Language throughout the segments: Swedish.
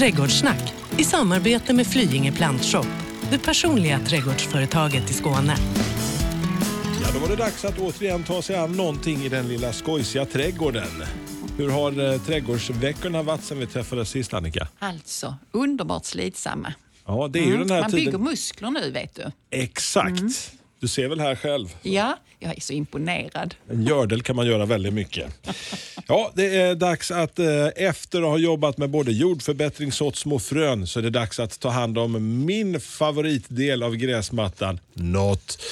Trädgårdssnack i samarbete med Flyinge Plantshop, det personliga trädgårdsföretaget i Skåne. Ja, då var det dags att återigen ta sig an någonting i den lilla skojsiga trädgården. Hur har eh, trädgårdsveckorna varit sen vi träffades sist Annika? Alltså, underbart slitsamma. Ja, det är ju den här Man tiden. bygger muskler nu, vet du. Exakt. Du ser väl här själv. Ja, jag är så imponerad. En gördel kan man göra väldigt mycket. Ja, det är dags att eh, efter att ha jobbat med både jordförbättring, sått små frön, så är det dags att ta hand om min favoritdel av gräsmattan, något.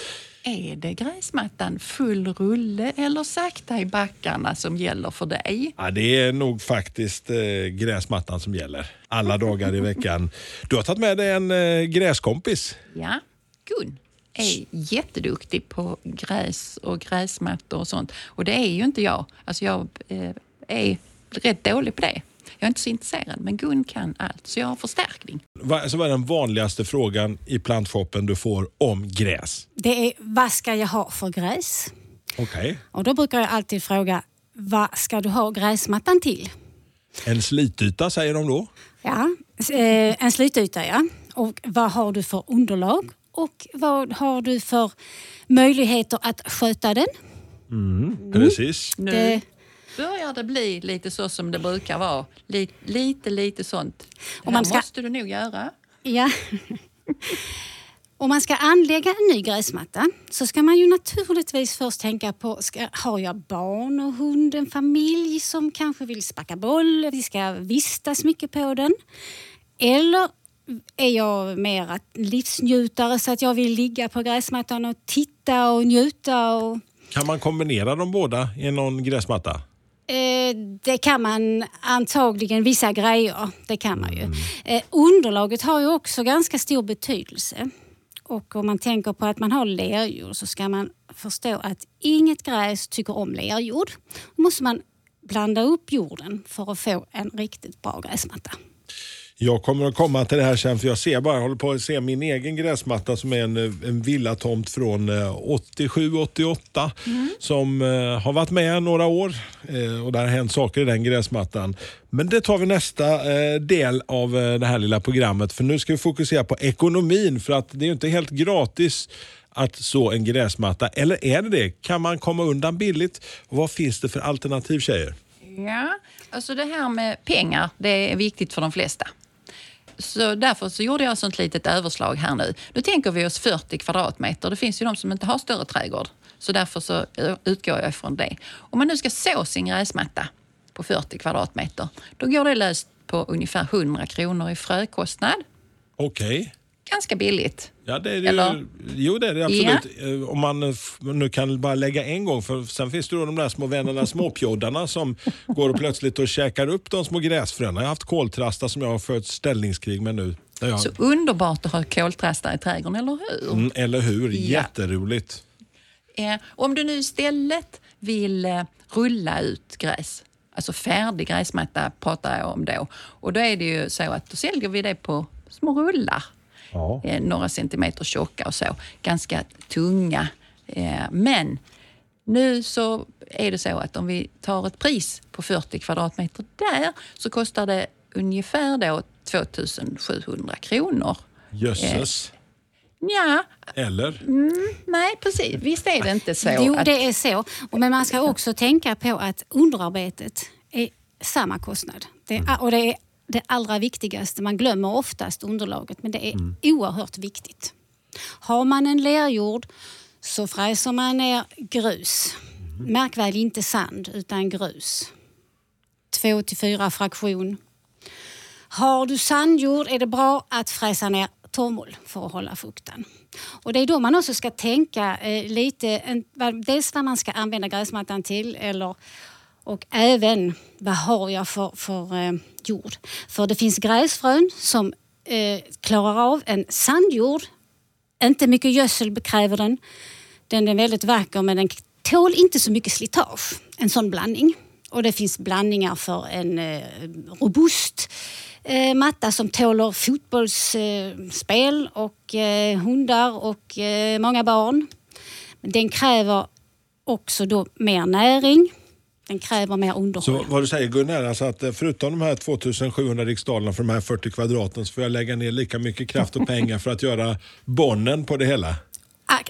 Är det gräsmattan full rulle eller sakta i backarna som gäller för dig? Ja, det är nog faktiskt eh, gräsmattan som gäller alla dagar i veckan. Du har tagit med dig en eh, gräskompis. Ja, Gun är jätteduktig på gräs och gräsmattor och sånt. Och det är ju inte jag. Alltså jag eh, är rätt dålig på det. Jag är inte så intresserad, men Gun kan allt. Så jag har förstärkning. Va, alltså, vad är den vanligaste frågan i plantshoppen du får om gräs? Det är vad ska jag ha för gräs? Okej. Och då brukar jag alltid fråga vad ska du ha gräsmattan till? En slityta säger de då. Ja, eh, en slityta ja. Och vad har du för underlag? Och vad har du för möjligheter att sköta den? Precis. Nu Det- börjar det bli lite så som det brukar vara. Lite, lite, lite sånt. Det man här ska- måste du nog göra. Ja. Om man ska anlägga en ny gräsmatta så ska man ju naturligtvis först tänka på, ska, har jag barn och hund, en familj som kanske vill sparka boll, vi ska vistas mycket på den? Eller är jag mer livsnjutare så att jag vill ligga på gräsmattan och titta och njuta? Och, Kan man kombinera de båda i någon gräsmatta? Eh, det kan man antagligen, vissa grejer. Det kan man ju. Eh, underlaget har ju också ganska stor betydelse. Och om man tänker på att man har lerjord så ska man förstå att inget gräs tycker om lerjord. Då måste man blanda upp jorden för att få en riktigt bra gräsmatta. Jag kommer att komma till det här sen för jag ser bara, jag håller på att se min egen gräsmatta som är en, en villatomt från 87-88 som eh, har varit med några år eh, och det har hänt saker i den gräsmattan. Men det tar vi nästa eh, del av eh, det här lilla programmet för nu ska vi fokusera på ekonomin för att det är ju inte helt gratis att så en gräsmatta. Eller är det det? Kan man komma undan billigt? Och vad finns det för alternativ tjejer? Ja, alltså det här med pengar, det är viktigt för de flesta. Så därför så gjorde jag sånt litet överslag här nu. Nu tänker vi oss 40 kvadratmeter. Det finns ju de som inte har större trädgård. Så därför så eh, utgår jag ifrån det. Om man nu ska så sin gräsmatta på 40 kvadratmeter, då går det löst på ungefär 100 kronor i frökostnad. Okej. Ganska billigt. Ja, det är det Eller? ju. Jo, det är det absolut. Eh, Om man nu kan bara lägga en gång, för sen finns det då de där små vännerna, småpjoddarna som går och plötsligt och käkar upp de små gräsfröna. Jag har haft koltrastar som jag har fört ställningskrig med nu. Jag, Så underbart att ha koltrastar i trädgården, eller hur? mm, eller hur? Ja. Jätteroligt. Eh, om du nu istället vill eh, rulla ut gräs, alltså färdig gräsmatta pratar jag om då. Och då är det ju så att då säljer vi det på små rullar. Ja. Eh, några centimeter tjocka och så. Ganska tunga. Eh, men nu så är det så att om vi tar ett pris på 40 kvadratmeter där så kostar det ungefär då 2700 kronor. Jösses. Ja, Eller? nej precis. Visst är det inte så? Jo, att, det är så. Och Men man ska också tänka på att underarbetet är samma kostnad. Det är, och det är det allra viktigaste. Man glömmer oftast underlaget, men det är oerhört viktigt. Har man en lerjord så fräser man ner grus. Märk väl inte sand, utan grus. Två till fyra fraktion. Har du sandjord är det bra att fräsa ner torrmoll för att hålla fukten. Och det är då man också ska tänka eh, lite, en, dels vad man ska använda gräsmattan till eller, och även vad har jag för, för eh, jord. För det finns gräsfrön som eh, klarar av en sandjord. Inte mycket gödsel kräver den. Den är väldigt vacker men den tål inte så mycket slitage. En sån blandning. Och det finns blandningar för en eh, robust eh, matta som tåler fotbollsspel eh, och eh, hundar och eh, många barn. Den kräver också då mer näring. Den kräver mer underhåll. Så vad du säger Gunnar, är alltså att eh, förutom de här 2700 riksdalerna för de här 40 kvadraten så får jag lägga ner lika mycket kraft och pengar för att göra bonnen på det hela.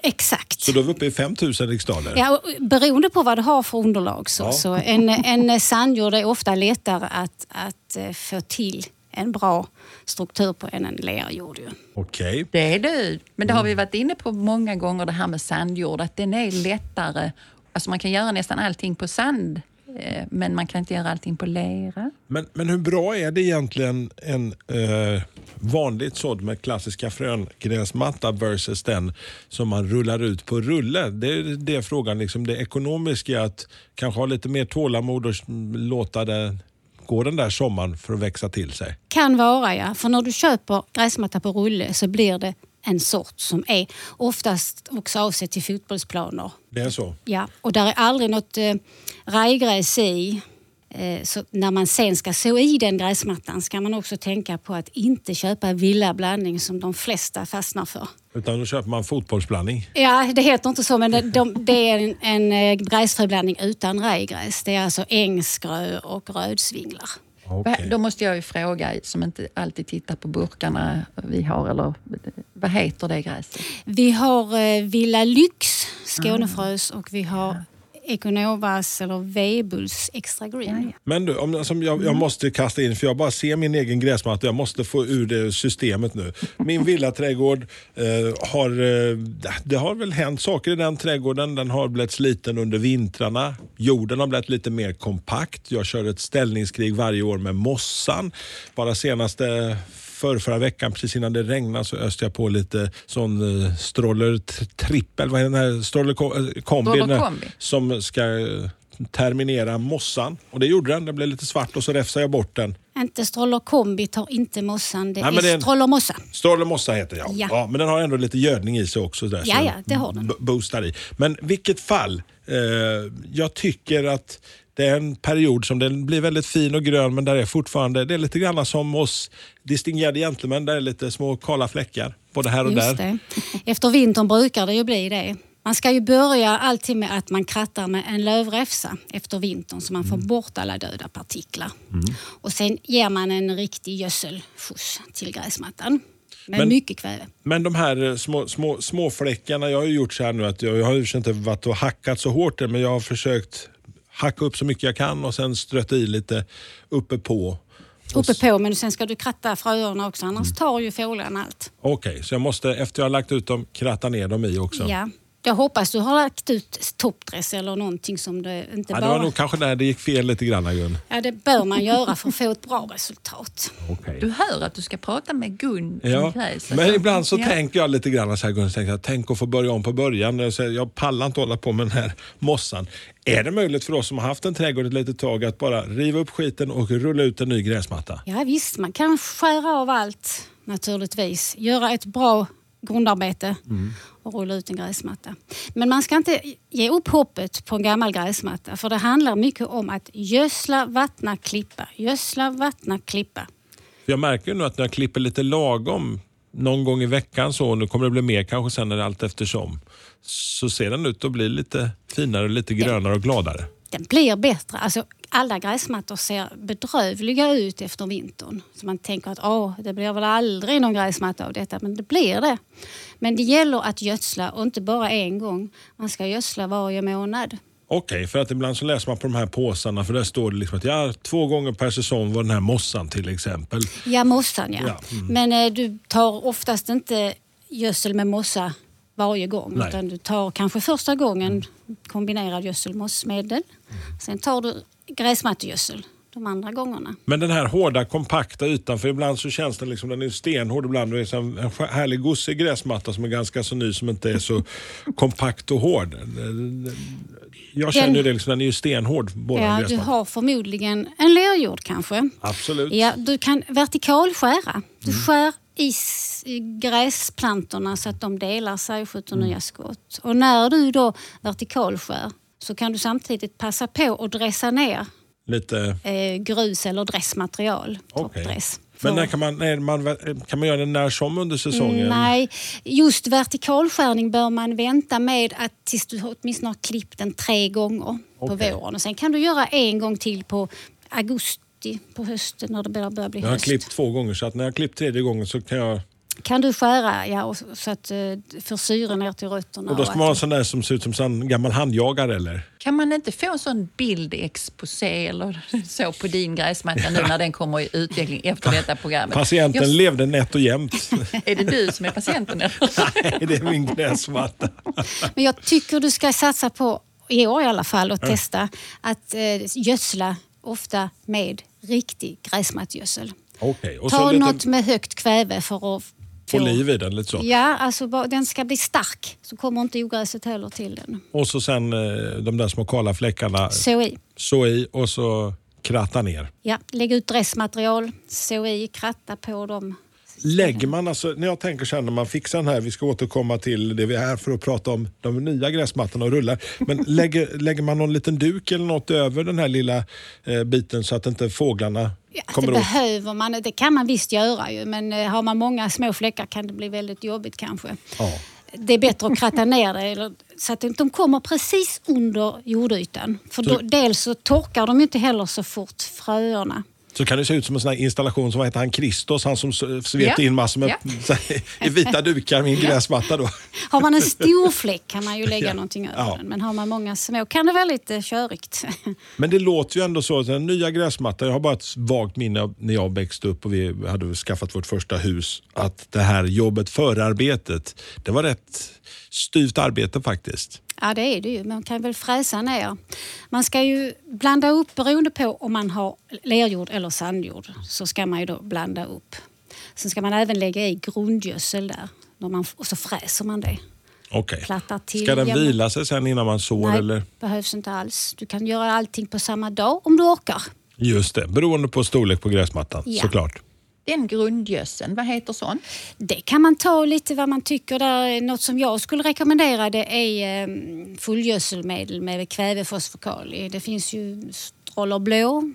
Exakt. Så då är vi uppe i 5000 riksdaler? Ja, beroende på vad du har för underlag. Så, Ja. så en, en sandjord är ofta lättare att, att eh, få till en bra struktur på än en lerjord. Okej. Det är det. Men det har vi varit inne på många gånger, det här med sandjord. Att den är lättare. Alltså man kan göra nästan allting på sand, eh, men man kan inte göra allting på lera. Men, men hur bra är det egentligen en eh, vanligt sådd med klassiska fröngräsmatta versus den som man rullar ut på rulle? Det är det frågan. Liksom det ekonomiska att kanske ha lite mer tålamod och låta det gå den där sommaren för att växa till sig. Kan vara ja, för när du köper gräsmatta på rulle så blir det en sort som är oftast också avsedd till fotbollsplaner. Det är så? Ja, och där är aldrig något eh, rajgräs i. Eh, så när man sen ska så i den gräsmattan ska man också tänka på att inte köpa villablandning som de flesta fastnar för. Utan då köper man fotbollsblandning. Ja, det heter inte så, men det, de, det är en, en eh, gräsfröblandning utan rajgräs. Det är alltså ängsgrö och rödsvinglar. Okej. Då måste jag ju fråga, som inte alltid tittar på burkarna vi har, eller vad heter det gräset? Vi har eh, Villa Lyx, Skånefrös, och vi har Econovas eller Weibulls Extra Green. Men du, om, alltså, jag, jag måste kasta in, för jag bara ser min egen gräsmatta. Jag måste få ur det systemet nu. Min villaträdgård eh, har... Eh, det har väl hänt saker i den trädgården. Den har blivit sliten under vintrarna. Jorden har blivit lite mer kompakt. Jag kör ett ställningskrig varje år med mossan. Bara senaste för förra veckan, precis innan det regnade, så öste jag på lite sån eh, stroller trippel, vad är den här? Stroller eh, kombi. Den här, kombi. Som ska eh, terminera mossan. Och det gjorde den. Den blev lite svart och så räfsade jag bort den. Inte Stroller kombi tar inte mossan, det Nej, är det är Stroller mossa. Stroller mossa heter jag. Ja. Ja. men den har ändå lite gödning i sig också. Där, Ja, så ja, det har den. Boostar i. Men vilket fall, eh, jag tycker att det är en period som den blir väldigt fin och grön men där är fortfarande, det är lite grann som hos distingerade gentlemän, där är lite små kala fläckar både här och Just där. det. Efter vintern brukar det ju bli det. Man ska ju börja alltid med att man krattar med en lövräfsa efter vintern så man får bort alla döda partiklar. Och sen ger man en riktig gödselskjuts till gräsmattan. Med Men- mycket kväve. Men de här eh, små, små, små fläckarna, jag har ju gjort så här nu att jag, jag har ju inte varit och hackat så hårt men jag har försökt hacka upp så mycket jag kan och sen strött i lite uppe på. Uppe på, men sen ska du kratta fröerna också annars tar ju fåglarna allt. Okej, så jag måste efter jag har lagt ut dem kratta ner dem i också? Ja. Jag hoppas du har lagt ut toppdress eller någonting som det inte Ja, det bara... var nog kanske där det gick fel lite grann Gun. Ja, det bör man göra för att få ett bra resultat. Okej. Du hör att du ska prata med Gun Ja, gräset. men ibland så Ja. tänker jag lite grann så här, Gun, så tänker jag, tänk att få börja om på början. Jag pallar inte hålla på med den här mossan. Är det möjligt för oss som har haft en trädgård ett litet tag att bara riva upp skiten och rulla ut en ny gräsmatta? Ja visst, man kan skära av allt naturligtvis. Göra ett bra grundarbete och rulla ut en gräsmatta. Men man ska inte ge upp hoppet på en gammal gräsmatta för det handlar mycket om att gödsla, vattna, klippa. Gödsla, vattna, klippa. Jag märker nu att när jag klipper lite lagom någon gång i veckan så, och nu kommer det bli mer kanske sen när allt eftersom, så ser den ut att bli lite finare, lite grönare och gladare. Den blir bättre. Alltså, alla gräsmattor ser bedrövliga ut efter vintern. Så man tänker att Åh, det blir väl aldrig någon gräsmatta av detta, men det blir det. Men det gäller att gödsla och inte bara en gång. Man ska gödsla varje månad. Okej, för att ibland så läser man på de här påsarna för där står det liksom att ja, två gånger per säsong var den här mossan till exempel. Ja, mossan ja. Ja, mm. Men eh, du tar oftast inte gödsel med mossa varje gång. Nej. Utan du tar kanske första gången kombinerad gödsel-mossmedel. Sen tar du gräsmattegödsel de andra gångerna. Men den här hårda kompakta ytan, för ibland så känns den liksom, den är stenhård ibland. Det är en härlig gosig gräsmatta som är ganska så ny som inte är så kompakt och hård. Jag känner Den- det, liksom, den är ju stenhård båda Ja, du har förmodligen en lerjord kanske. Absolut. Ja, du kan vertikalskära. Du skär i gräsplantorna så att de delar sig och skjuter nya skott. Och när du då vertikalskär så kan du samtidigt passa på att dressa ner Lite, eh, grus eller dressmaterial. Okej. Toppdress. Men när kan, man, när man, kan man göra det när som under säsongen? Nej, just vertikalskärning bör man vänta med att tills du åtminstone har klippt den tre gånger på Okej. våren. Och sen kan du göra en gång till på augusti på hösten när det börjar bli Jag har höst. klippt två gånger så att när jag har klippt tredje gången så kan jag... Kan du skära ja, och, så- att uh, får syre ner till rötterna. Och då ska man ha en sån där som ser ut som en gammal handjagare eller? Kan man inte få en sån bildexposé eller så på din gräsmatta nu när den kommer i utveckling efter detta programmet? Patienten Jag- levde nätt och jämnt. Är det du som är patienten? Eller? Nej, det är min gräsmatta. Men jag tycker du ska satsa på, i år i alla fall, och testa att uh, gödsla ofta med riktig gräsmattgödsel. Och Ta så något lite med högt kväve för att få liv i den. Lite så. Ja, alltså den ska bli stark så kommer inte ogräset heller till den. Och så sen eh, de där små kala fläckarna Så i. så i och så kratta ner. Ja, lägg ut dressmaterial, så i, kratta på dem. Lägger man alltså, när jag tänker här när man fixar den här, vi ska återkomma till det vi är här för att prata om de nya gräsmattorna och rullar. Men lägger, lägger man någon liten duk eller något över den här lilla eh, biten så att inte fåglarna Ja, det åt? behöver man, det kan man visst göra ju, men eh, har man många små fläckar kan det bli väldigt jobbigt kanske. Ja. Det är bättre att kratta ner det eller, så att de kommer precis under jordytan. För då, dels så torkar de inte heller så fort fröerna. Så kan det se ut som en sån här installation som vad heter han Kristos, han som svepte Ja. in massor med här, i vita dukar med en gräsmatta då. Har man en stor fläck kan man ju lägga Ja. någonting över Ja. den. Men har man många små kan det vara lite körigt. Men det låter ju ändå så att den nya gräsmattan, jag har bara ett vagt minne av när jag växte upp och vi hade skaffat vårt första hus, att det här jobbet, förarbetet, det var rätt styvt arbete faktiskt. Ja, det är det ju. Man kan väl fräsa ner. Man ska ju blanda upp beroende på om man har lerjord eller sandjord. Så ska man ju då blanda upp. Sen ska man även lägga i grundgödsel där. När man, och så fräser man det. Okej. Plattar till. Ska den vila sig sen innan man sår Nej, eller? behövs inte alls. Du kan göra allting på samma dag om du orkar. Just det, beroende på storlek på gräsmattan Ja. såklart. Den grundgödseln, vad heter sån? Det kan man ta lite vad man tycker. Där, något som jag skulle rekommendera det är eh, fullgödselmedel med kvävefosfokal. Det finns ju Stroller blå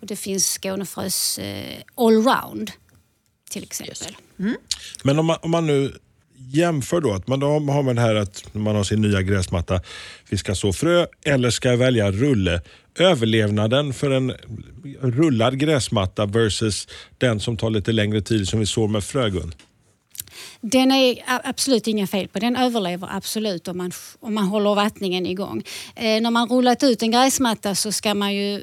och det finns Skånefrös eh, allround till exempel. Men om man, om man nu jämför då, att man då har man här att man har sin nya gräsmatta, vi ska så frö eller ska jag välja rulle? Överlevnaden för en rullad gräsmatta versus den som tar lite längre tid som vi sår med frögun. Den är absolut inga fel på. Den överlever absolut om man, om man håller vattningen igång. Eh, när man rullat ut en gräsmatta så ska man ju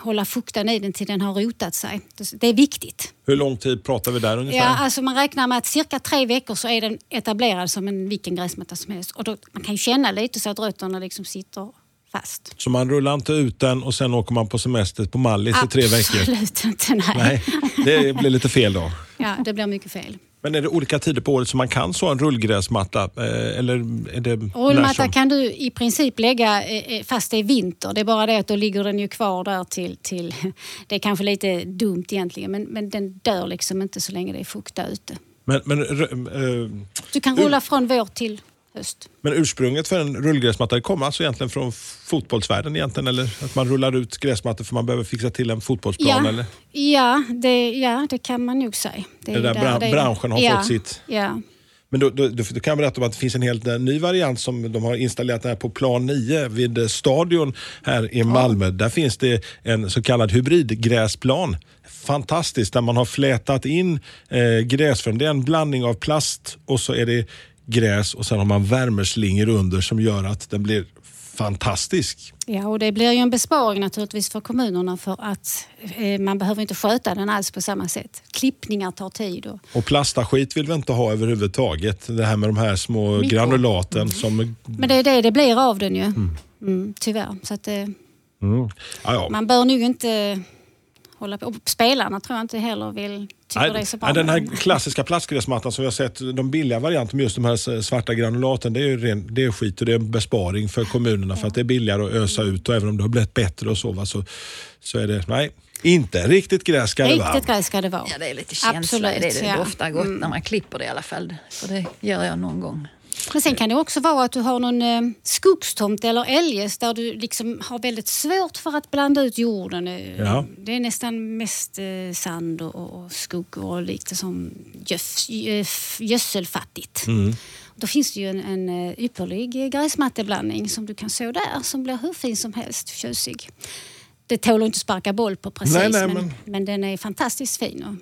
hålla fukten i den till den har rotat sig. Det- är viktigt. Hur lång tid pratar vi där ungefär? Ja, alltså man räknar med att cirka tre veckor så är den etablerad som en vilken gräsmatta som helst. Och då, man kan känna lite så att rötterna liksom sitter fast. Så man rullar inte ut den och sen åker man på semester på Mallis i tre veckor? Absolut inte, nej. Nej, det blir lite fel då. Ja, det blir mycket fel. Men är det olika tider på året som man kan så en rullgräsmatta? Eh, eller är det när Rullmatta som? kan du i princip lägga eh, eh, fast det är vinter. Det är bara det att då ligger den ju kvar där till... till det är kanske lite dumt egentligen men, men den dör liksom inte så länge det är fukt där ute. Men, men, eh, Du kan rulla från vår till höst. men ursprunget för en rullgräsmatta kommer alltså egentligen från fotbollsvärlden egentligen? Eller att man rullar ut gräsmattor för man behöver fixa till en fotbollsplan? Ja, Eller? ja, det, ja, det kan man nog säga. Det, Det där ju bran- det branschen har ja, fått sitt. Ja. Men då, då, då, då kan jag berätta om att det finns en helt eh, ny variant som de har installerat här på plan 9 vid eh, stadion här i Malmö. Där finns det en så kallad hybridgräsplan. Fantastiskt, där man har flätat in eh, gräsfrön. Det är en blandning av plast och så är det gräs och sen har man värmeslingor under som gör att den blir fantastisk. Ja, och det blir ju en besparing naturligtvis för kommunerna för att eh, man behöver inte sköta den alls på samma sätt. Klippningar tar tid. Och, Och plastaskit vill vi inte ha överhuvudtaget. Det här med de här små Mikro. granulaten som... men det är det det blir av den ju. Mm, tyvärr. Så att, eh, Mm. Ja, ja. man bör nog inte hålla på. Och spelarna tror jag inte heller vill tycker det är så bra. nej, den här klassiska plastgräsmattan som vi har sett, de billiga varianterna med just de här svarta granulaten, det är ju ren, det är skit och det är en besparing för kommunerna för att det är billigare att ösa ut och även om det har blivit bättre och så, va, så, så är det, nej, inte riktigt gräs ska det vara. Riktigt gräs ska det vara. Ja, det är lite känsla Absolut, det. Det ja. doftar gott när man klipper det i alla fall. För det gör jag någon gång. Men sen kan det också vara att du har någon eh, skogstomt eller eljest där du liksom har väldigt svårt för att blanda ut jorden. Eh, Ja. Det är nästan mest eh, sand och, och skog och lite som gödselfattigt. Då finns det ju en, en ypperlig gräsmatteblandning som du kan så där som blir hur fin som helst, tjusig. Det tål inte att sparka boll på precis, Nej, nej, men, men- men den är fantastiskt fin.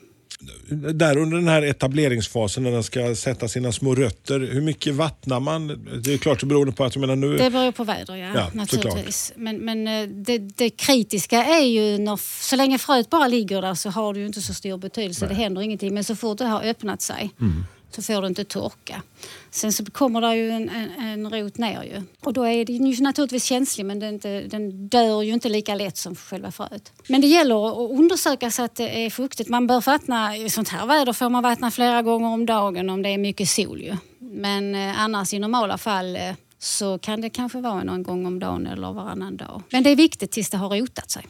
Där under den här etableringsfasen när den ska sätta sina små rötter, hur mycket vattnar man? Det är klart det beror på att jag menar nu... Det beror på väder, ja, Ja, naturligtvis. Men, men eh, det, det kritiska är ju när, så länge fröet bara ligger där så har det ju inte så stor betydelse. Det händer ingenting. Men så fort det har öppnat sig Mm så får det inte torka. Sen så kommer det ju en, en, en rot ner ju. Och då är den ju naturligtvis känslig men den, inte, den dör ju inte lika lätt som själva fröet. Men det gäller att undersöka så att det är fuktigt. Man bör vattna, i sånt här väder får man vattna flera gånger om dagen om det är mycket sol ju. Men eh, annars i normala fall eh, så kan det kanske vara någon gång om dagen eller varannan dag. Men det är viktigt tills det har rotat sig.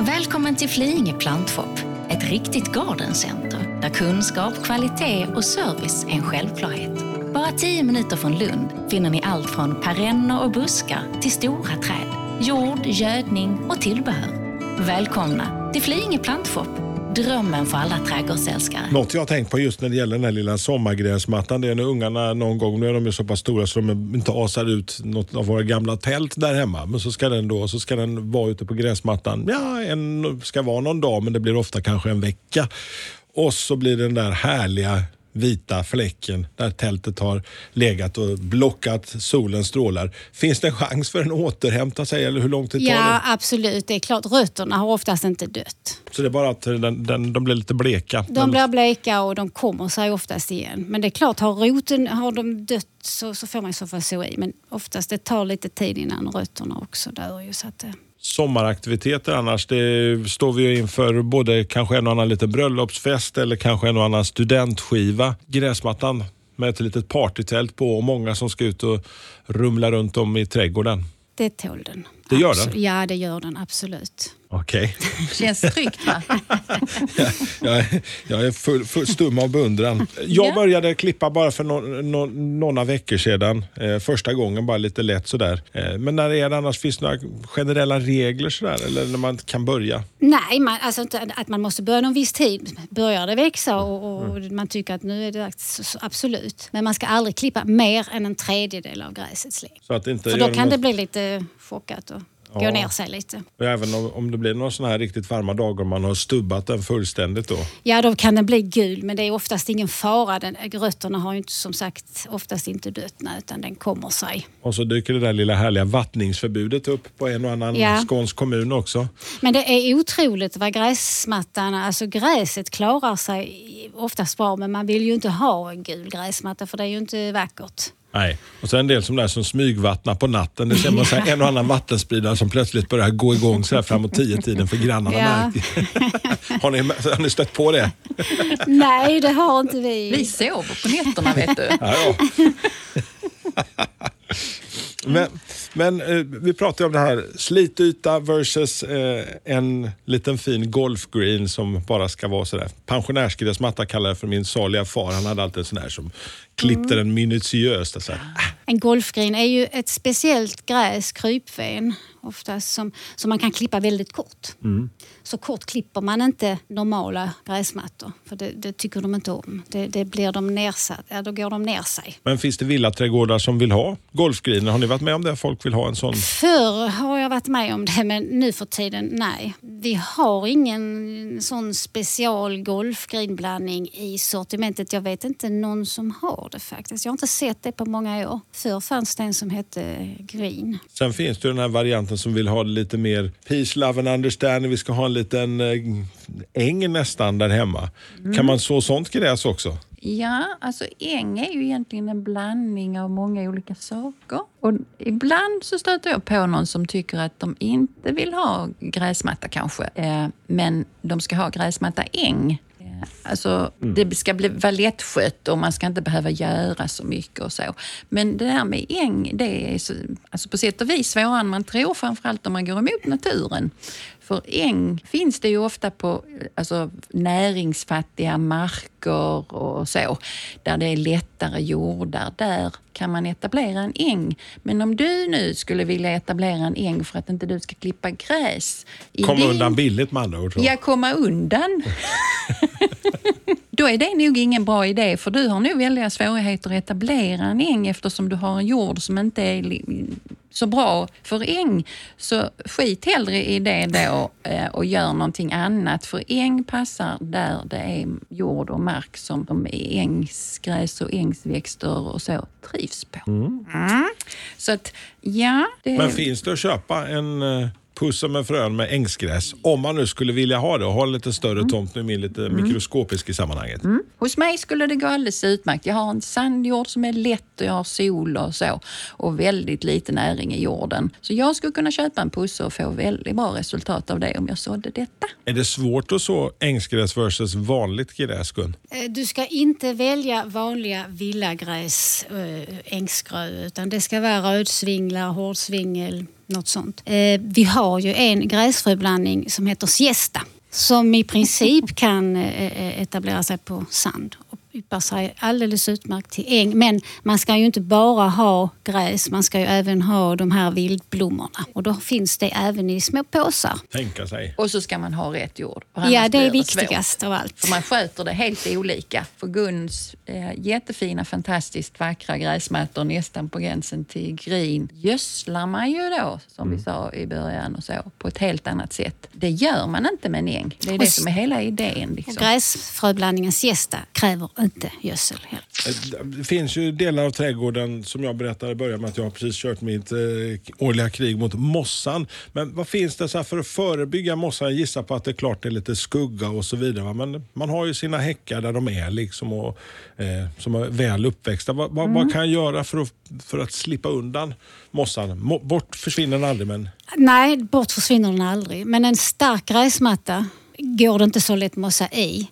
Välkommen till Flyinge plantshop, ett riktigt gardencenter där kunskap, kvalitet och service är en självklarhet. Bara tio minuter från Lund finner ni allt från perenner och buskar till stora träd, jord, gödning och tillbehör. Välkomna till Flyinge plantshop, drömmen för alla trädgårdsälskare. Något jag har tänkt på just när det gäller den här lilla sommargräsmattan, det är när ungarna någon gång, nu är de ju så pass stora så de inte asar ut något av våra gamla tält där hemma. Men så ska den då så ska den vara ute på gräsmattan. Ja, en ska vara någon dag men det blir ofta kanske en vecka. Och så blir den där härliga vita fläcken där tältet har legat och blockat solens strålar. Finns det en chans för den att återhämta sig eller hur lång tid tar Ja, det? absolut. Det är klart, rötterna har oftast inte dött. Så det är bara att den, den, de blir lite bleka. De Men- blir bleka och de kommer sig oftast igen. Men det är klart, har roten har de dött så, så får man i så fall så i. Men oftast det tar lite tid innan rötterna också dör. Ju, så att, sommaraktiviteter annars? Det står vi ju inför både kanske en och annan liten bröllopsfest eller kanske en och annan studentskiva. Gräsmattan med ett litet partytält på och många som ska ut och rumla runt om i trädgården. det tål den. Det gör den? Ja, det gör den absolut. Okej. Känns tryggt va? jag, är- jag är full, full stum av beundran. Jag Ja. började klippa bara för no, no, några veckor sedan. Eh, första gången, bara lite lätt sådär. Eh, men när är det annars? Finns det några generella regler sådär? Eller när man kan börja? Nej, man, alltså inte att man måste börja någon viss tid. Börjar det växa och, och Mm. man tycker att nu är det dags, så, så absolut. Men man ska aldrig klippa mer än en tredjedel av gräsets längd. Så att det inte För då kan något- det bli lite chockat och gå Ja. ner sig lite. Och även om, om det blir några sådana här riktigt varma dagar och man har stubbat den fullständigt då. Ja, då kan den bli gul, men det är oftast ingen fara. Den, rötterna har ju inte, som sagt oftast inte dött, utan den kommer sig. Och så dyker det där lilla härliga vattningsförbudet upp på en och annan Ja. skånsk kommun också. Men det är otroligt vad gräsmattan, alltså gräset klarar sig oftast bra, men man vill ju inte ha en gul gräsmatta för det är ju inte vackert. Nej. Och så en del som där som smygvattnar på natten. Det ser man så här, en och annan vattenspridare som plötsligt börjar gå igång så här framåt tio tiden för grannarna Ja. märker. har, ni, har ni stött på det? Nej, det har inte vi. Vi sover på nätterna vet du. Ja, ja. Men, men eh, vi pratar ju om det här slityta versus eh, en liten fin golfgreen som bara ska vara sådär. Pensionärsgräsmatta kallar jag för min saliga far. Han hade alltid en sån där som klippte den minutiöst. och Så här. Ah, En golfgren är ju ett speciellt gräs, krypven, oftast som, som man kan klippa väldigt kort. Så kort klipper man inte normala gräsmattor, för det, det tycker de inte om. Det, det blir de nersatt, ja, då går de ner sig. Men finns det villaträdgårdar som vill ha golfgreener? Har ni varit med om det? Folk vill ha en sån? Förr har jag varit med om det, men nu för tiden nej. Vi har ingen sån special golfgrinblandning i sortimentet. Jag vet inte någon som har det faktiskt. Jag har inte sett det på många år. Förr fanns det en som hette Green. Sen finns det den här varianten som vill ha det lite mer peace, love and understanding. Vi ska ha en liten eh, äng nästan där hemma. Kan man så sånt gräs också? Ja, alltså äng är ju egentligen en blandning av många olika saker. Och ibland så stöter jag på någon som tycker att de inte vill ha gräsmatta kanske, eh, men de ska ha gräsmatta äng. Alltså, Det ska bli lättskött och man ska inte behöva göra så mycket och så. Men det där med äng, det är så, alltså på sätt och vis svårare än man tror, framförallt om man går emot naturen. För äng finns det ju ofta på alltså, näringsfattiga marker och så, där det är lättare jordar. Där kan man etablera en äng. Men om du nu skulle vilja etablera en äng för att inte du ska klippa gräs. i Kom din- undan billigt med andra ord. Ja, komma undan. Då är det nog ingen bra idé för du har nog väldiga svårigheter att etablera en äng eftersom du har en jord som inte är så bra för äng. Så skit hellre i det då eh, och gör någonting annat. För äng passar där det är jord och mark som de ängsgräs och ängsväxter och så trivs på. Mm. Så att, ja. Det, Men finns det att köpa en eh, pussel med frön med ängsgräs om man nu skulle vilja ha det och ha en lite större Mm. tomt. Nu är min lite mikroskopisk i sammanhanget. Hos mig skulle det gå alldeles utmärkt. Jag har en sandjord som är lätt och jag har sol och så och väldigt lite näring i jorden. Så jag skulle kunna köpa en pusse och få väldigt bra resultat av det om jag sådde detta. Är det svårt att så ängsgräs versus vanligt gräs, Gun? Eh, Du ska inte välja vanliga villagräs, äh, ängsgrö, utan det ska vara rödsvinglar, hårdsvingel, något sånt. Eh, vi har ju en gräsfröblandning som heter siesta som i princip kan eh, eh etablera sig på sand yppar sig alldeles utmärkt till äng. Men man ska ju inte bara ha gräs, man ska ju även ha de här vildblommorna. Och då finns det även i små påsar. Tänka sig. Och så ska man ha rätt jord. Ja, det är blir svårt. viktigast av allt. För man sköter det helt olika. För Guns eh, jättefina, fantastiskt vackra gräsmattor nästan på gränsen till green gödslar man ju då, som vi sa i början, och så, på ett helt annat sätt. Det gör man inte med en äng. Det är Och det som är hela idén. Liksom. gräsfröblandningen siesta kräver inte gödsel Det finns ju delar av trädgården som jag berättade i början med att jag har precis kört mitt eh, årliga krig mot mossan. Men vad finns det så för att förebygga mossan? Jag gissar på att det är klart det är lite skugga och så vidare. Men man har ju sina häckar där de är liksom och, eh, som är väl uppväxta. Vad, vad, vad kan jag göra för att, för att slippa undan mossan? Mo, bort försvinner den aldrig men Nej, bort försvinner den aldrig. Men en stark gräsmatta går det inte så lätt mossa i.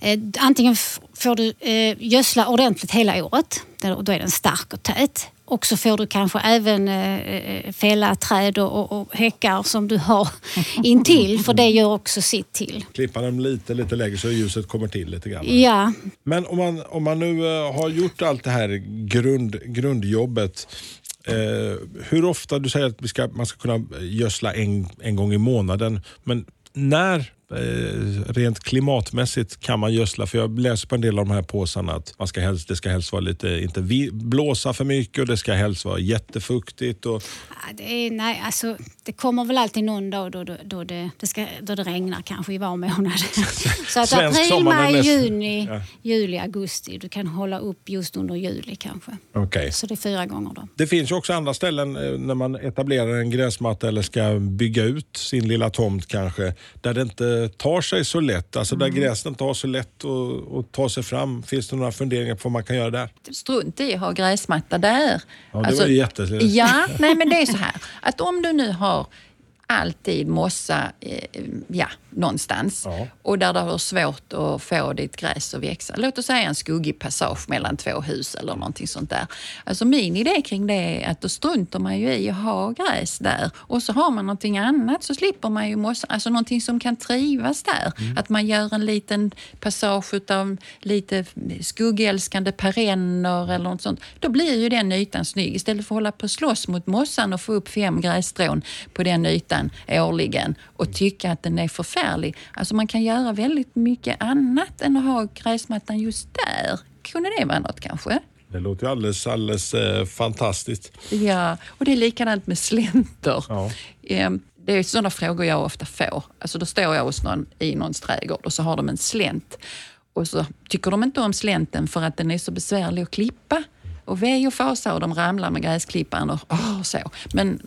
Eh, antingen får du eh, gödsla ordentligt hela året, då är den stark och tät. Och så får du kanske även eh, eh, fälla träd och, och, häckar som du har intill, för det gör också sitt till. klippa dem lite, lite lägre så ljuset kommer till lite grann. Ja, Men om man, om man nu eh, har gjort allt det här grund, grundjobbet. Eh, hur ofta, du säger att ska, man ska kunna gödsla en, en gång i månaden. Men när rent klimatmässigt kan man gödsla? För jag läser på en del av de här påsarna att man ska helst, det ska helst vara lite, inte blåsa för mycket och det ska helst vara jättefuktigt. Och, Det, är, nej, alltså, det kommer väl alltid någon dag då, då, då, det, det ska, då det regnar kanske i var månad. Så att april, maj, juni, Ja. juli, augusti. Du kan hålla upp just under juli kanske. okay. Så det är fyra gånger då. Det finns ju också andra ställen eh, när man etablerar en gräsmatta eller ska bygga ut sin lilla tomt kanske, där det inte tar sig så lätt. Alltså där gräset inte har så lätt att, ta sig fram. Finns det några funderingar på vad man kan göra där? Strunt i att ha gräsmatta där. Ja, det var ju jätte- Ja, nej men det är så här att om du nu har alltid mossa eh, ja, någonstans Ja. och där det har svårt att få ditt gräs att växa. Låt oss säga en skuggig passage mellan två hus eller någonting sånt där. Alltså min idé kring det är att då struntar man ju i att ha gräs där och så har man någonting annat så slipper man ju mossa, alltså någonting som kan trivas där. Att man gör en liten passage utav lite skuggälskande perenner eller något sånt. Då blir ju den ytan snygg istället för att hålla på och slåss mot mossan och få upp fem grässtrån på den ytan årligen och tycka att den är förfärlig. Alltså man kan göra väldigt mycket annat än att ha gräsmattan just där. Kunde det vara något kanske? Det låter ju alldeles, alldeles eh, fantastiskt. Ja, och det är likadant med slänter. Ja. Ehm, Det är sådana frågor jag ofta får. Alltså då står jag hos någon i någons trädgård och så har de en slänt. Och så tycker de inte om slänten för att den är så besvärlig att klippa. Och ve och fasa och de ramlar med gräsklipparen och åh, så. Men,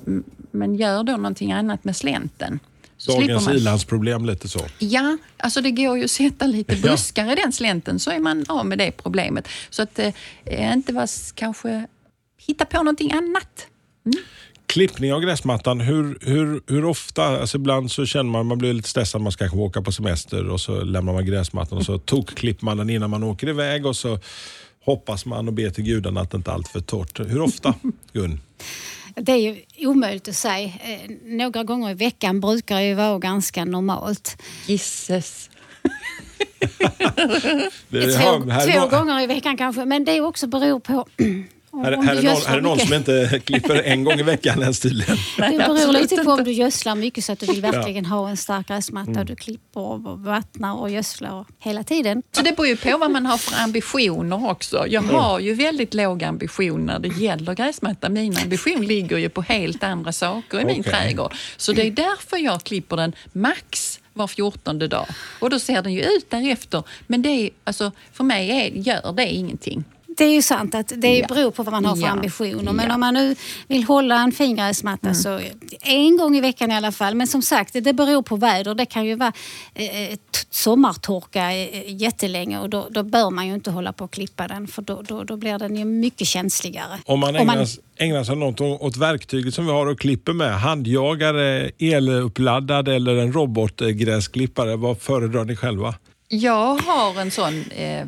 men gör då någonting annat med slänten. Så Dagens ilandsproblem lite så. Ja, alltså det går ju att sätta lite Ja. buskar i den slänten så är man av med det problemet. Så att eh, inte vara kanske hitta på någonting annat. Klippning av gräsmattan, hur, hur, hur ofta? Alltså ibland så känner man man blir lite stressad, man ska kanske åka på semester och så lämnar man gräsmattan och så tokklipper man den innan man åker iväg och så hoppas man och ber till gudarna att det inte allt för torrt. Hur ofta, Gun? Det är ju omöjligt att säga. Eh, Några gånger i veckan brukar ju vara ganska normalt. Gisses. Två, två gånger i veckan kanske, men det också beror på Här, här, är någon, här är någon som inte klipper en gång i veckan ens tydligen. Det beror lite på om du gödslar mycket så att du vill verkligen ha en stark gräsmatta. Du klipper och vattnar och gödslar hela tiden. Så det beror ju på vad man har för ambitioner också. Jag har ju väldigt låg ambition när det gäller gräsmatta. Min ambition ligger ju på helt andra saker i min Okej. trädgård. Så det är därför jag klipper den max var fjortonde dag. Och då ser den ju ut därefter. Men det är, alltså, för mig är, gör det ingenting. Det är ju sant att det Ja. beror på vad man har för Ja. ambitioner. Men Ja. om man nu vill hålla en fin gräsmatta så en gång i veckan i alla fall. Men som sagt, det beror på väder. Det kan ju vara eh, t- sommartorka eh, jättelänge och då, då bör man ju inte hålla på att klippa den för då, då, då blir den ju mycket känsligare. Om man Om man- ägnar, ägnar sig något åt verktyget som vi har och klipper med, handjagare, eluppladdad eller en robotgräsklippare, vad föredrar ni själva? Jag har en sån... Eh,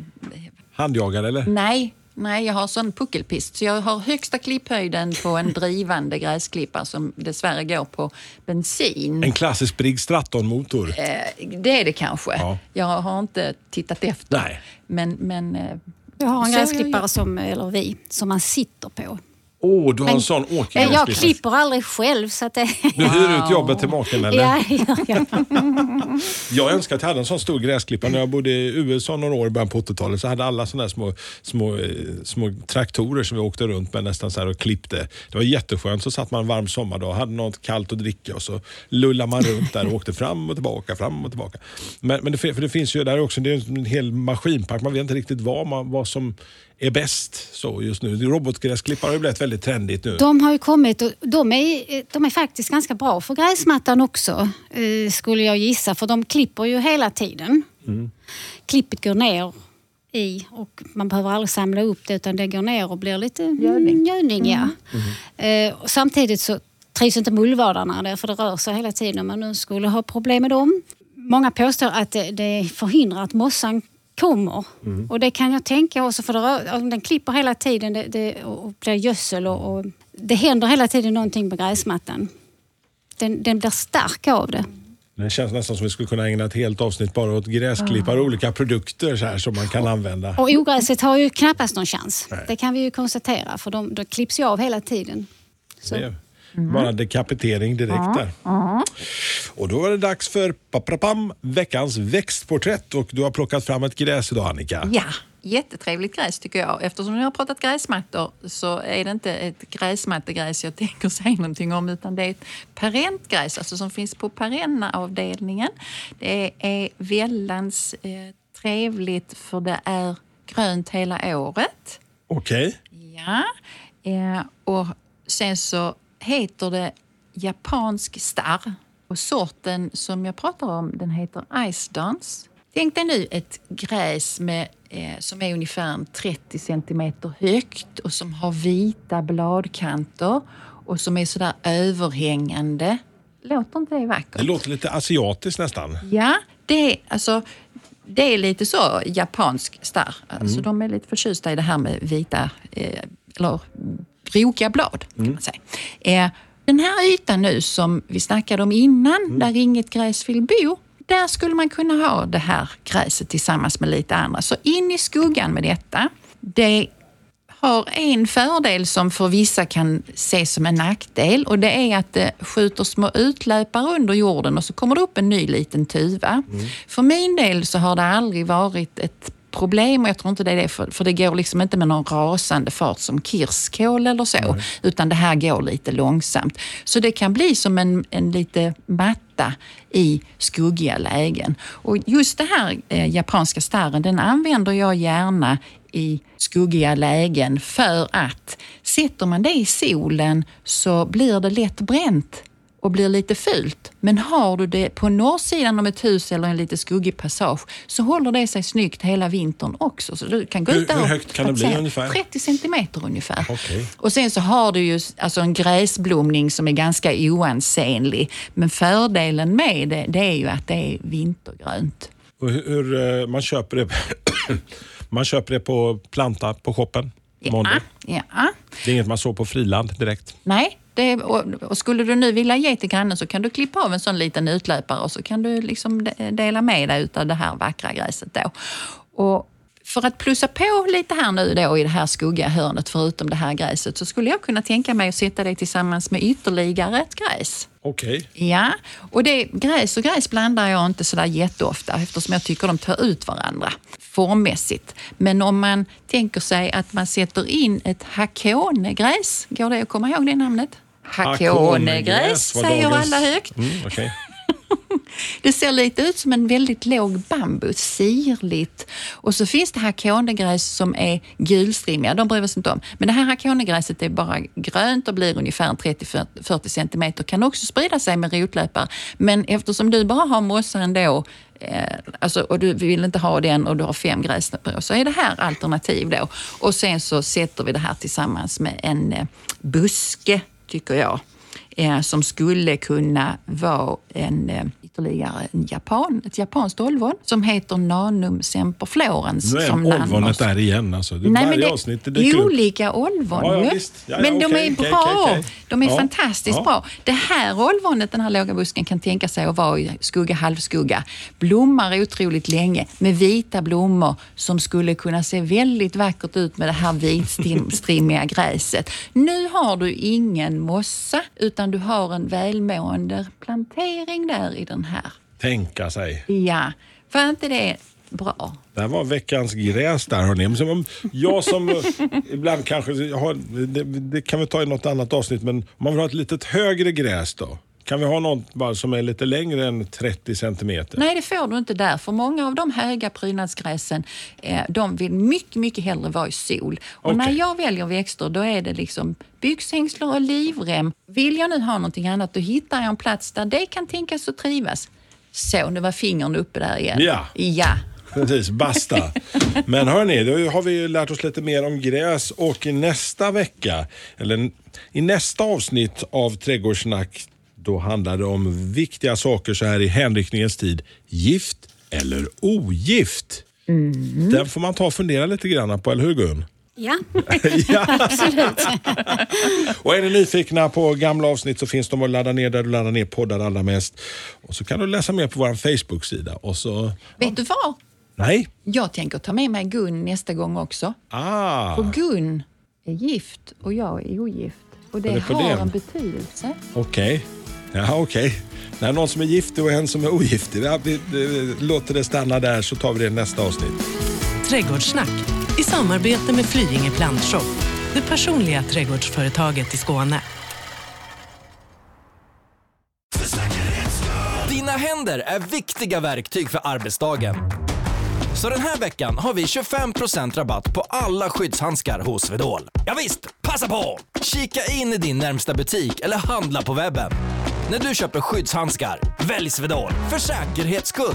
Handjagare eller? nej, nej, jag har sån puckelpist. Så jag har högsta klipphöjden på en drivande gräsklippare som dessvärre går på bensin. En klassisk Briggs Stratton-motor. Eh, det är det kanske. Ja. Jag har inte tittat efter. Nej. Men, men eh, Jag har en gräsklippare, som, eller vi, som man sitter på. Åh, du har en Men- sån Eh, Jag åkergräsklippare. klipper aldrig själv så att det... Du hyr ut jobbet till maken eller? Ja, ja, ja. Jag önskar att jag hade en sån stor gräsklippare. När jag bodde i USA några år i början på 80-talet så hade alla såna små, små, eh, små traktorer som vi åkte runt med nästan så här och klippte. Det var jätteskönt. Så satt man en varm sommardag och hade något kallt att dricka och så lullade man runt där och åkte fram och tillbaka, fram och tillbaka. Men, men det, för det finns ju där också det är en hel maskinpark. Man vet inte riktigt vad, man, vad som är bäst så just nu. Robotgräsklippare har ju blivit väldigt trendigt nu. De har ju kommit och de är, de är faktiskt ganska bra för gräsmattan också, eh, skulle jag gissa. För de klipper ju hela tiden. Klippet går ner i och man behöver aldrig samla upp det utan det går ner och blir lite Gödning. gödning ja. Eh, och samtidigt så trivs inte mullvadarna där för det rör sig hela tiden om man nu skulle ha problem med dem. Många påstår att det, det förhindrar att mossan kommer. Och det kan jag tänka också för det om den klipper hela tiden det, det, och blir gödsel och, och det händer hela tiden någonting på gräsmattan. Den, den blir stark av det. Det känns nästan som vi skulle kunna ägna ett helt avsnitt bara åt gräsklippare och olika produkter så här som man kan använda. Och ogräset har ju knappast någon chans. Nej. Det kan vi ju konstatera för de, de klipps ju av hela tiden. Så. Det är Bara dekapitering direkt där. Och då var det dags för paprapam, veckans växtporträtt. Och du har plockat fram ett gräs idag Annika. ja, jättetrevligt gräs tycker jag. Eftersom jag har pratat gräsmattor så är det inte ett gräsmattegräs jag tänker säga någonting om utan det är ett perentgräs alltså som finns på perenna-avdelningen. Det är väldans eh, trevligt för det är grönt hela året. Okej. Ja, eh, och sen så heter det japansk starr. Och sorten som jag pratar om den heter Ice Dance. Tänk dig nu ett gräs med, eh, som är ungefär 30 centimeter högt och som har vita bladkanter och som är sådär överhängande. Låter inte det vackert? Det låter lite asiatiskt nästan. Ja, det är, alltså, det är lite så japansk starr. Alltså, De är lite förtjusta i det här med vita, eh, eller brokiga blad. Kan man säga. Eh, den här ytan nu som vi snackade om innan, där inget gräs vill bo, där skulle man kunna ha det här gräset tillsammans med lite andra. Så in i skuggan med detta. Det har en fördel som för vissa kan ses som en nackdel och det är att det skjuter små utlöpare under jorden och så kommer det upp en ny liten tuva. För min del så har det aldrig varit ett problem och jag tror inte det är det för, för det går liksom inte med någon rasande fart som kirskål eller så utan det här går lite långsamt. Så det kan bli som en, en lite matta i skuggiga lägen. Och just det här eh, japanska starren den använder jag gärna i skuggiga lägen för att sätter man det i solen så blir det lätt bränt och blir lite fult. Men har du det på norrsidan om ett hus eller en lite skuggig passage så håller det sig snyggt hela vintern också. Så du kan gå Hur- ut där hur högt kan det bli ungefär? 30 centimeter ungefär. Okej. Och sen så har du ju alltså en gräsblomning som är ganska oansenlig. Men fördelen med det, det är ju att det är vintergrönt. Och hur, hur, man, köper det, man köper det på planta på shoppen? Ja, ja. Det är inget man såg på friland direkt. Nej, Det, och, och skulle du nu vilja ge till grannen så kan du klippa av en sån liten utlöpare och så kan du liksom de- dela med dig av det här vackra gräset då. Och för att plussa på lite här nu då i det här skuggiga hörnet förutom det här gräset så skulle jag kunna tänka mig att sätta det tillsammans med ytterligare ett gräs. Okej. Ja, och det, gräs och gräs blandar jag inte sådär jätteofta eftersom jag tycker de tar ut varandra formmässigt. Men om man tänker sig att man sätter in ett hakonegräs, går det att komma ihåg det namnet? Hakonegräs säger dagens- alla högt. Mm, okej. Det ser lite ut som en väldigt låg bambus, sirligt. Och så finns det hakonegräs som är gulstrimmiga, de bryr vi oss inte om. Men det här hakonegräset är bara grönt och blir ungefär 30-40 centimeter. Kan också sprida sig med rotlöpare. Men eftersom du bara har mossa ändå eh, alltså, och du vill inte ha den och du har fem grässtrån så är det här alternativ då. Och sen så sätter vi det här tillsammans med en eh, buske, tycker jag eh, som skulle kunna vara en, eh, ytterligare en japan, ett japanskt olvon som heter Nanum semperflorens. Nu är som olvonet där igen. Alltså. Det, Nej, men det avsnitt det är upp. olika olvon Ja, ja. Ja, ja, Men de är bra. okej. De är fantastiskt bra. Det här olvonet, den här låga busken, kan tänka sig att vara i skugga, halvskugga. Blommar otroligt länge med vita blommor som skulle kunna se väldigt vackert ut med det här vitstrimmiga gräset. Nu har du ingen mossa utan du har en välmående plantering där i den här. Tänka sig. Ja, var inte det bra? Det var veckans gräs där hörni. Men som- Jag som eh, ibland kanske har, det, det kan vi ta i något annat avsnitt, men om man vill ha ett litet högre gräs då? Kan vi ha något bara som är lite längre än 30 centimeter? Nej, det får du inte där. För många av de höga prydnadsgräsen, eh, de vill mycket, mycket hellre vara i sol. Och Okej. när jag väljer växter, då är det liksom byxhängslor och livrem. Vill jag nu ha någonting annat, då hittar jag en plats där det kan tänkas att trivas. Så, nu var fingern uppe där igen. Ja. Ja. Precis, basta. Men hörni, då har vi lärt oss lite mer om gräs och i nästa vecka, eller i nästa avsnitt av Trädgårdssnack, då handlar det om viktiga saker så här i hänryckningens tid. Gift eller ogift? Den får man ta och fundera lite grann på, eller hur Gun? Ja, ja. absolut. Och är ni nyfikna på gamla avsnitt så finns de att ladda ner där du laddar ner poddar allra mest. Och så kan du läsa mer på vår Facebook-sida. Och så... Vet du vad? Nej. Jag tänker ta med mig Gun nästa gång också. Ah. För Gun är gift och jag är ogift. Och det Är har en betydelse. Okej. Ja, okej. När någon som är giftig och en som är ogiftig. Ja, vi, vi, låter det stanna där så tar vi det i nästa avsnitt. Trädgårdssnack i samarbete med Flyinge Plantshop, det personliga trädgårdsföretaget i Skåne. Dina händer är viktiga verktyg för arbetsdagen. Så den här veckan har vi 25% rabatt på alla skyddshandskar hos Swedol. Ja visst, passa på! Kika in i din närmsta butik eller handla på webben. När du köper skyddshandskar, välj Svedol för säkerhets skull.